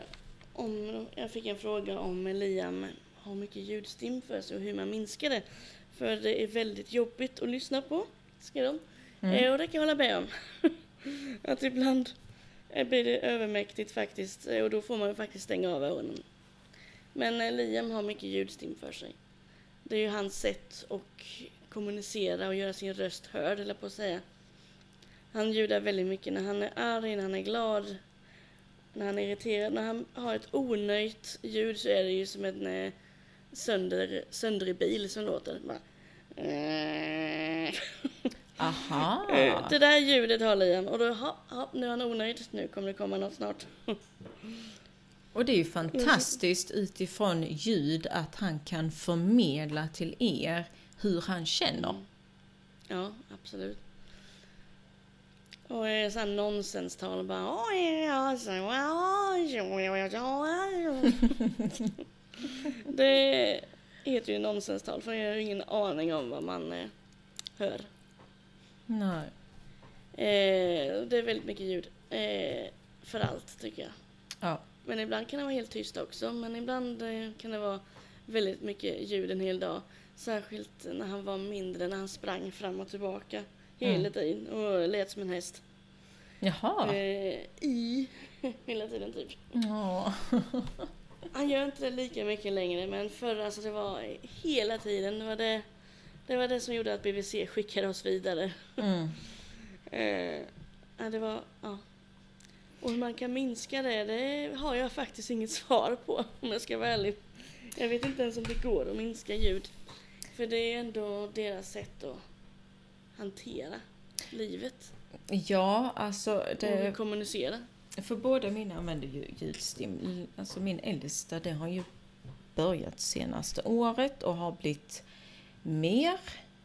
om, jag fick en fråga om Liam har mycket ljudstim för sig och hur man minskar det. För det är väldigt jobbigt att lyssna på, skrev de. Mm. Eh, och det kan jag hålla med om. att ibland blir det övermäktigt faktiskt eh, och då får man ju faktiskt stänga av öronen. Men eh, Liam har mycket ljudstim för sig. Det är ju hans sätt att kommunicera och göra sin röst hörd, eller på att säga. Han ljudar väldigt mycket när han är arg, när han är glad, när han är irriterad. När han har ett onöjt ljud så är det ju som en eh, sönder, söndrig bil som låter. Bara. Aha. Eh, Det där ljudet har Liam och då, ha, ha, nu är han onöjd. Nu kommer det komma något snart. Och det är ju fantastiskt utifrån ljud att han kan förmedla till er hur han känner. Ja, absolut. Och eh, sån nonsenstal bara... "Oj, ja, så, oj, oj, oj, oj." Det heter ju nonsenstal för jag har ingen aning om vad man eh, hör. Nej. Eh, det är väldigt mycket ljud. Eh, för allt tycker jag. Ja. Men ibland kan det vara helt tyst också. Men ibland eh, kan det vara väldigt mycket ljud en hel dag. Särskilt när han var mindre, när han sprang fram och tillbaka hela Mm. tiden och lät som en häst. Jaha. Eh, I hela tiden typ. Ja. Han gör inte det lika mycket längre men förr alltså det var hela tiden. Det var det, det, var det som gjorde att BVC skickade oss vidare. Mm. Eh, ja, det var, ja. Och hur man kan minska det, det har jag faktiskt inget svar på om jag ska vara ärlig. Jag vet inte ens om det går att minska ljud. För det är ändå deras sätt att hantera livet Ja, alltså och det, kommunicera. för båda mina använder ju ljudstim. Alltså min äldsta, det har ju börjat senaste året och har blivit mer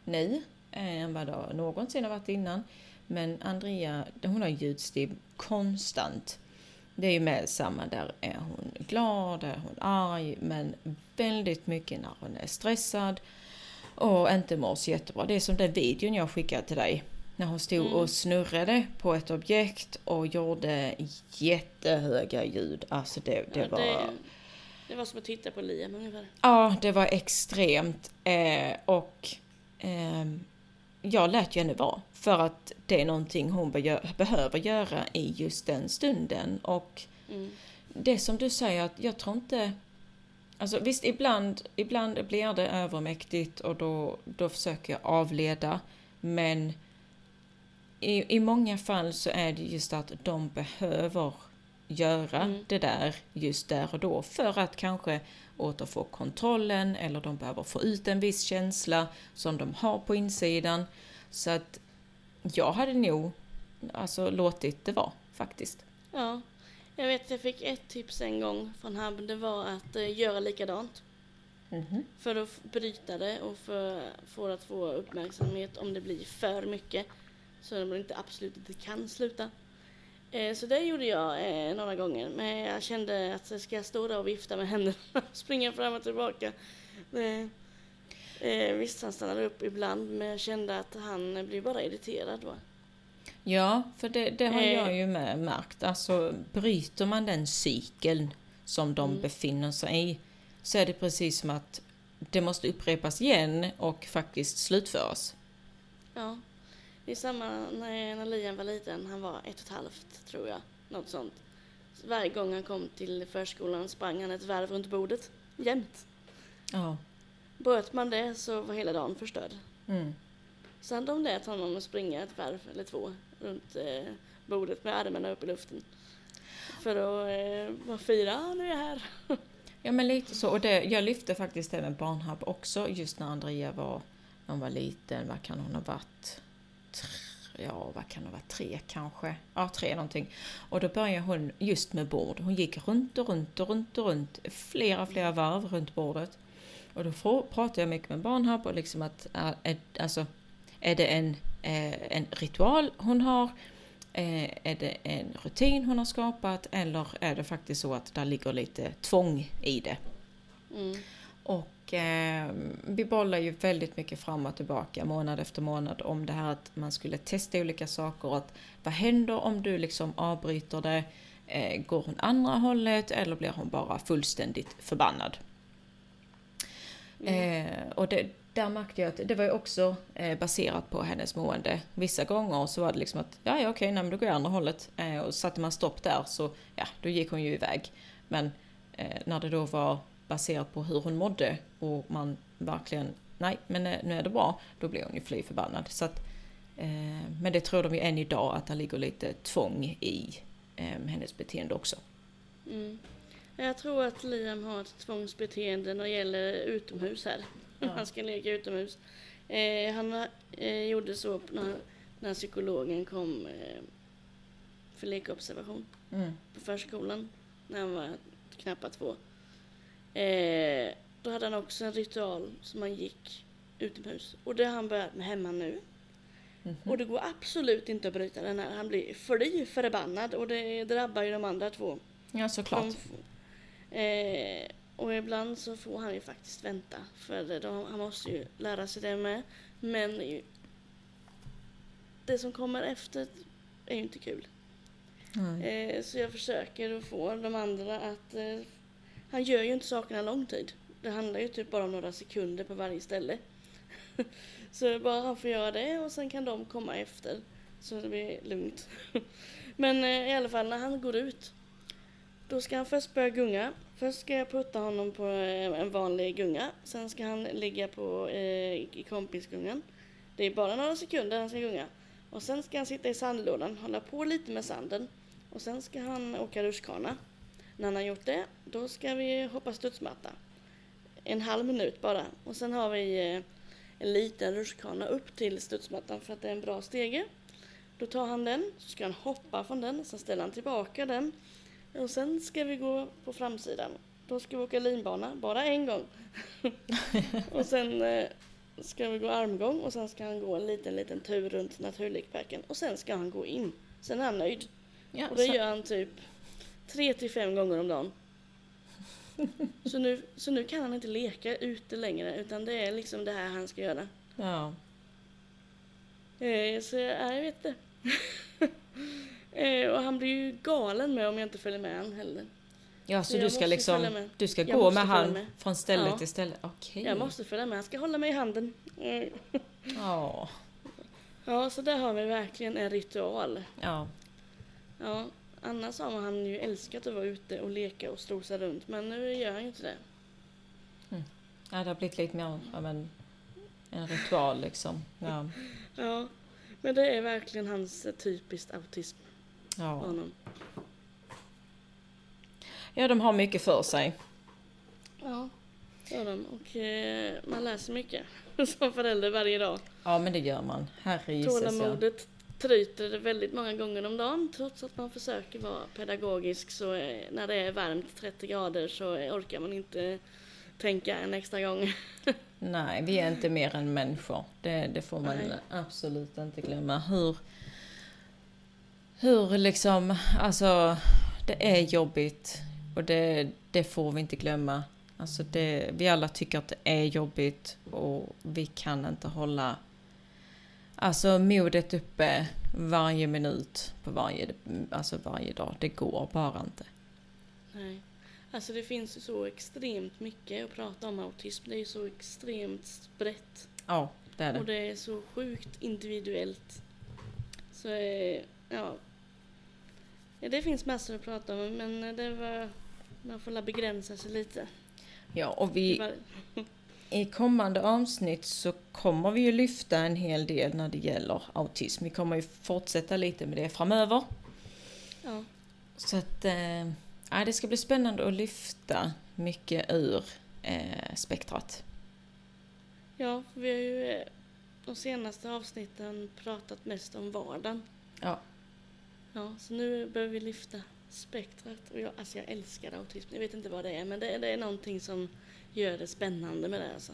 nu än vad det någonsin har varit innan. Men Andrea, hon har ljudstim konstant. Det är ju med samma, där är hon glad, där är hon arg, men väldigt mycket när hon är stressad och inte mår så jättebra. Det är som den videon jag skickade till dig. När hon stod Mm. och snurrade på ett objekt och gjorde jättehöga ljud. Alltså det, det Ja, var... det, det var som att titta på Liam ungefär. Ja, det var extremt. Eh, och ehm, jag lät ju henne vara. För att det är någonting hon begö- behöver göra i just den stunden. Och Mm. det som du säger, att jag tror inte... Alltså visst, ibland, ibland blir det övermäktigt och då, då försöker jag avleda. Men i, i många fall så är det just att de behöver göra Mm. det där just där och då för att kanske återfå kontrollen eller de behöver få ut en viss känsla som de har på insidan. Så att jag hade nog alltså låtit det vara faktiskt. Ja, jag vet jag fick ett tips en gång från han. Det var att eh, göra likadant. Mhm. För att bryta det och för, för att få uppmärksamhet om det blir för mycket. Så man inte absolut inte kan sluta. Eh, så det gjorde jag eh, några gånger. Men jag kände att ska jag stå där och vifta med händerna och springa fram och tillbaka. Eh, eh, visst, han stannade upp ibland men jag kände att han eh, blev bara irriterad då. Ja, för det, det har Eh. jag ju med märkt. Alltså bryter man den cykeln som de Mm. befinner sig i så är det precis som att det måste upprepas igen och faktiskt slutföras. Ja, det är samma när, när Liam var liten. Han var ett och ett halvt, tror jag. Något sånt. Så varje gång han kom till förskolan sprang han ett varv runt bordet. Jämt. Ja. Bröt man det så var hela dagen förstörd. Mm. Sen de lät honom springa ett varv eller två runt eh, bordet med armarna upp i luften. För att eh, vara fyra, ah, nu är jag här. Ja men lite så. Och det, jag lyfte faktiskt även barnhub också just när Andrea var, när hon var liten. Vad kan hon ha varit? Ja, vad kan ha varit? Tre kanske? Ja, tre någonting. Och då började hon just med bord. Hon gick runt och runt och runt och runt. Flera, flera varv runt bordet. Och då pratade jag mycket med barnhub och liksom att, är, alltså, är det en, eh, en ritual hon har? Eh, är det en rutin hon har skapat eller är det faktiskt så att det ligger lite tvång i det? Mm. Och eh, vi bollar ju väldigt mycket fram och tillbaka månad efter månad om det här att man skulle testa olika saker. Att vad händer om du liksom avbryter det? Eh, går hon andra hållet eller blir hon bara fullständigt förbannad? Mm. Eh, och det, där märkte jag att det var ju också eh, baserat på hennes mående. Vissa gånger så var det liksom att, ja ja okej, nej, men då går jag andra hållet. Eh, och satte man stopp där så, ja, då gick hon ju iväg. Men eh, när det då var baserat på hur hon mådde och man verkligen, nej men eh, nu är det bra, då blev hon ju fly förbannad. Så att, eh, men det tror de ju än idag att det ligger lite tvång i eh, hennes beteende också. Mm. Jag tror att Liam har ett tvångsbeteende när det gäller utomhus här. Ja. Han ska leka utomhus. Eh, han eh, gjorde så när, när psykologen kom eh, för lekobservation mm. på förskolan. När han var knappt två. Eh, då hade han också en ritual som han gick utomhus. Och det har han börjat med hemma nu. Mm -hmm. Och det går absolut inte att bryta den här. Han blir fly förbannad och det drabbar ju de andra två. Ja, såklart. De, eh, och ibland så får han ju faktiskt vänta. För då, han måste ju lära sig det med. Men det som kommer efter är ju inte kul. Eh, så jag försöker att få de andra att... Eh, han gör ju inte sakerna lång tid. Det handlar ju typ bara om några sekunder på varje ställe. så bara han får göra det och sen kan de komma efter. Så det blir lugnt. Men eh, i alla fall när han går ut. Då ska han först börja gunga Först ska jag putta honom på eh, en vanlig gunga. Sen ska han ligga på, eh, i kompisgungan. Det är bara några sekunder han ska gunga. Och sen ska han sitta i sandlådan, hålla på lite med sanden. Och sen ska han åka rutschkana. När han har gjort det, då ska vi hoppa studsmatta. En halv minut bara. Och sen har vi eh, en liten rutschkana upp till studsmattan för att det är en bra stege. Då tar han den, så ska han hoppa från den, sen ställer han tillbaka den och sen ska vi gå på framsidan. Då ska vi åka linbana, bara en gång. och sen eh, ska vi gå armgång och sen ska han gå en liten, liten tur runt Naturlekparken. Och sen ska han gå in. Sen är han nöjd. Ja, och det så... gör han typ tre till fem gånger om dagen. så, nu, så nu kan han inte leka ute längre utan det är liksom det här han ska göra. Ja. Eh, så ja, jag vet det. Eh, och han blir ju galen med om jag inte följer med han heller. Ja, så, så du ska liksom, du ska gå med han med. från ställe ja. till ställe? Okej. Okay. Jag måste följa med, han ska hålla mig i handen. Mm. Ja. Ja, så där har vi verkligen en ritual. Ja. Ja, annars har han ju älskat att vara ute och leka och strosa runt, men nu gör han ju inte det. Mm. Ja, det har blivit lite mer av en, en ritual liksom. Ja. ja, men det är verkligen hans typiskt autism. Ja. Honom. Ja, de har mycket för sig. Ja, det har de. Och eh, man läser mycket som förälder varje dag. Ja, men det gör man. Herre Tålamodet tryter väldigt många gånger om dagen. Trots att man försöker vara pedagogisk så eh, när det är varmt 30 grader så orkar man inte tänka en extra gång. Nej, vi är inte mer än människor. Det, det får man Nej. absolut inte glömma. Hur hur liksom, alltså det är jobbigt och det, det får vi inte glömma. Alltså det, vi alla tycker att det är jobbigt och vi kan inte hålla alltså modet uppe varje minut på varje, alltså varje dag. Det går bara inte. Nej. Alltså det finns så extremt mycket att prata om autism. Det är så extremt brett. Ja, det är det. Och det är så sjukt individuellt. Så eh, ja, det finns massor att prata om men det var, man får begränsa sig lite. Ja, och vi i kommande avsnitt så kommer vi ju lyfta en hel del när det gäller autism. Vi kommer ju fortsätta lite med det framöver. Ja. Så att eh, det ska bli spännande att lyfta mycket ur eh, spektrat. Ja, vi har ju eh, de senaste avsnitten pratat mest om vardagen. Ja. Ja, så nu behöver vi lyfta spektrat. Och jag, alltså jag älskar autism. Jag vet inte vad det är, men det, det är någonting som gör det spännande med det alltså.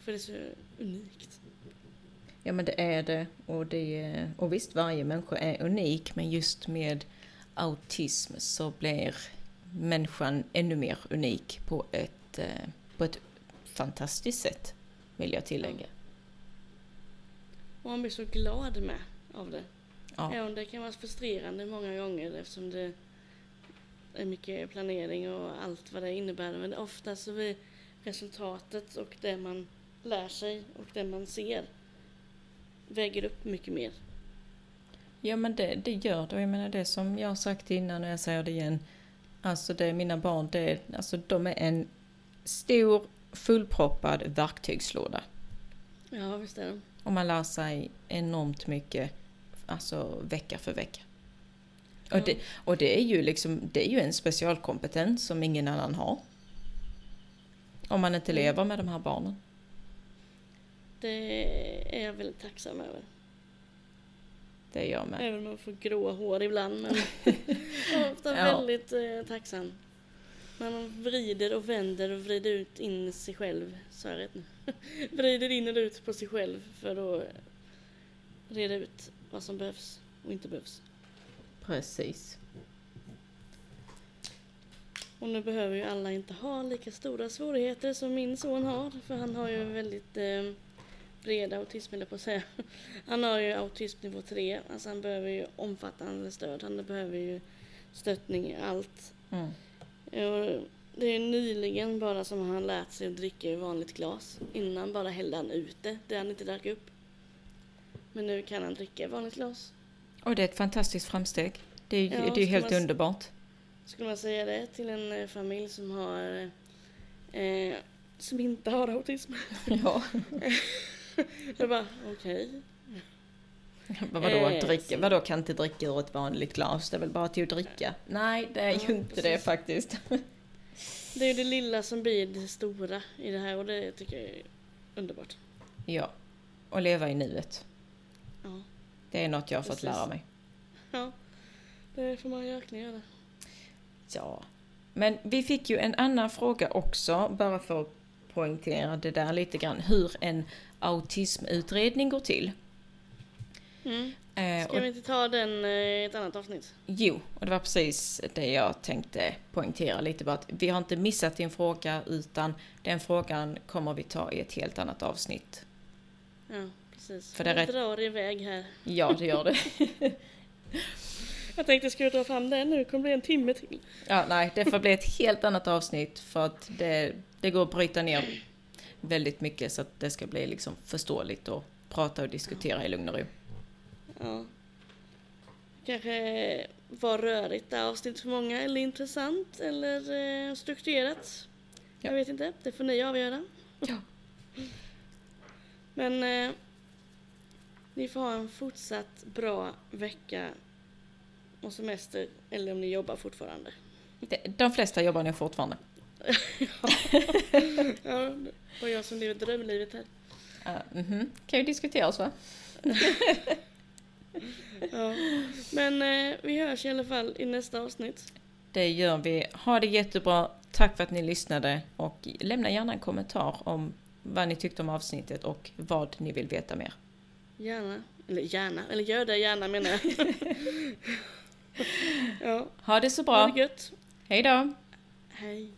För det är så unikt. Ja men det är det och, det och visst varje människa är unik men just med autism så blir människan ännu mer unik på ett, eh, på ett fantastiskt sätt vill jag tillägga. Och man blir så glad med av det. Ja. Även det kan vara frustrerande många gånger eftersom det är mycket planering och allt vad det innebär. Men ofta så blir resultatet och det man lär sig och det man ser väger upp mycket mer. Ja men det, det gör det. Jag menar det som jag har sagt innan och jag säger det igen. Alltså det mina barn, det, alltså de är en stor fullproppad verktygslåda. Ja, visst är det. Och man lär sig enormt mycket, alltså vecka för vecka. Och, Ja. det, och det är ju liksom, det är ju en specialkompetens som ingen annan har. Om man inte Mm. lever med de här barnen. Det är jag väldigt tacksam över. Det är jag med. Även om man får gråa hår ibland. Men ofta Ja. väldigt eh, tacksam. Man vrider och vänder och vrider ut in sig själv. Så nu. vrider in och ut på sig själv för att reda ut vad som behövs och inte behövs. Precis. Och nu behöver ju alla inte ha lika stora svårigheter som min son har. För han har ju väldigt eh, bred autism, eller på att säga. Han har ju autism nivå 3. Alltså han behöver ju omfattande stöd. Han behöver ju stöttning i allt. Mm. Och det är nyligen bara som han lärt sig att dricka ur vanligt glas. Innan bara hällde han ut det, det han inte drack upp. Men nu kan han dricka i vanligt glas. Och det är ett fantastiskt framsteg. Det är, ju- Ja, det är ju helt man underbart. Skulle man säga det till en eh, familj som har eh, som inte har autism? Ja. Jag bara, okej. Vadå, Eh, dricka? så- Vadå kan inte dricka ur ett vanligt glas? Det är väl bara till att dricka? Nej, det är Ja, ju inte det precis. faktiskt. Det är ju det lilla som blir det stora i det här och det tycker jag är underbart. Ja. Och leva i nuet. Ja, Det är något jag har fått lära mig. ja. det får man verkligen göra. Ja. Men vi fick ju en annan fråga också, bara för att poängtera det där lite grann. Hur en autismutredning går till. Mm. Eh, Ska vi inte ta den eh, i ett annat avsnitt? Jo, och det var precis det jag tänkte poängtera lite. Bara att vi har inte missat din fråga, utan den frågan kommer vi ta i ett helt annat avsnitt. Ja, precis. För det Vi rätt- drar iväg här. Ja, det gör det. Jag tänkte, ska jag dra fram den nu? Det kommer bli en timme till. Ja, nej, det får bli ett helt annat avsnitt för att det, det går att bryta ner väldigt mycket så att det ska bli liksom förståeligt och prata och diskutera i lugn och ro. Ja. Kanske var rörigt det här avsnittet för många, eller intressant, eller eh, strukturerat. Jag Ja. vet inte, det får ni avgöra. Ja. Men eh, ni får ha en fortsatt bra vecka och semester, eller om ni jobbar fortfarande. De, flesta jobbar nog fortfarande. Ja, det var jag som lever drömlivet här. Uh, mhm. Kan ju diskuteras va? Ja. Men eh, vi hörs i alla fall i nästa avsnitt. Det gör vi. Ha det jättebra. Tack för att ni lyssnade och lämna gärna en kommentar om vad ni tyckte om avsnittet och vad ni vill veta mer. Gärna. Eller gärna. Eller gör det gärna menar jag. ja, Ha det så ha bra. det gött. Hej då! Hej.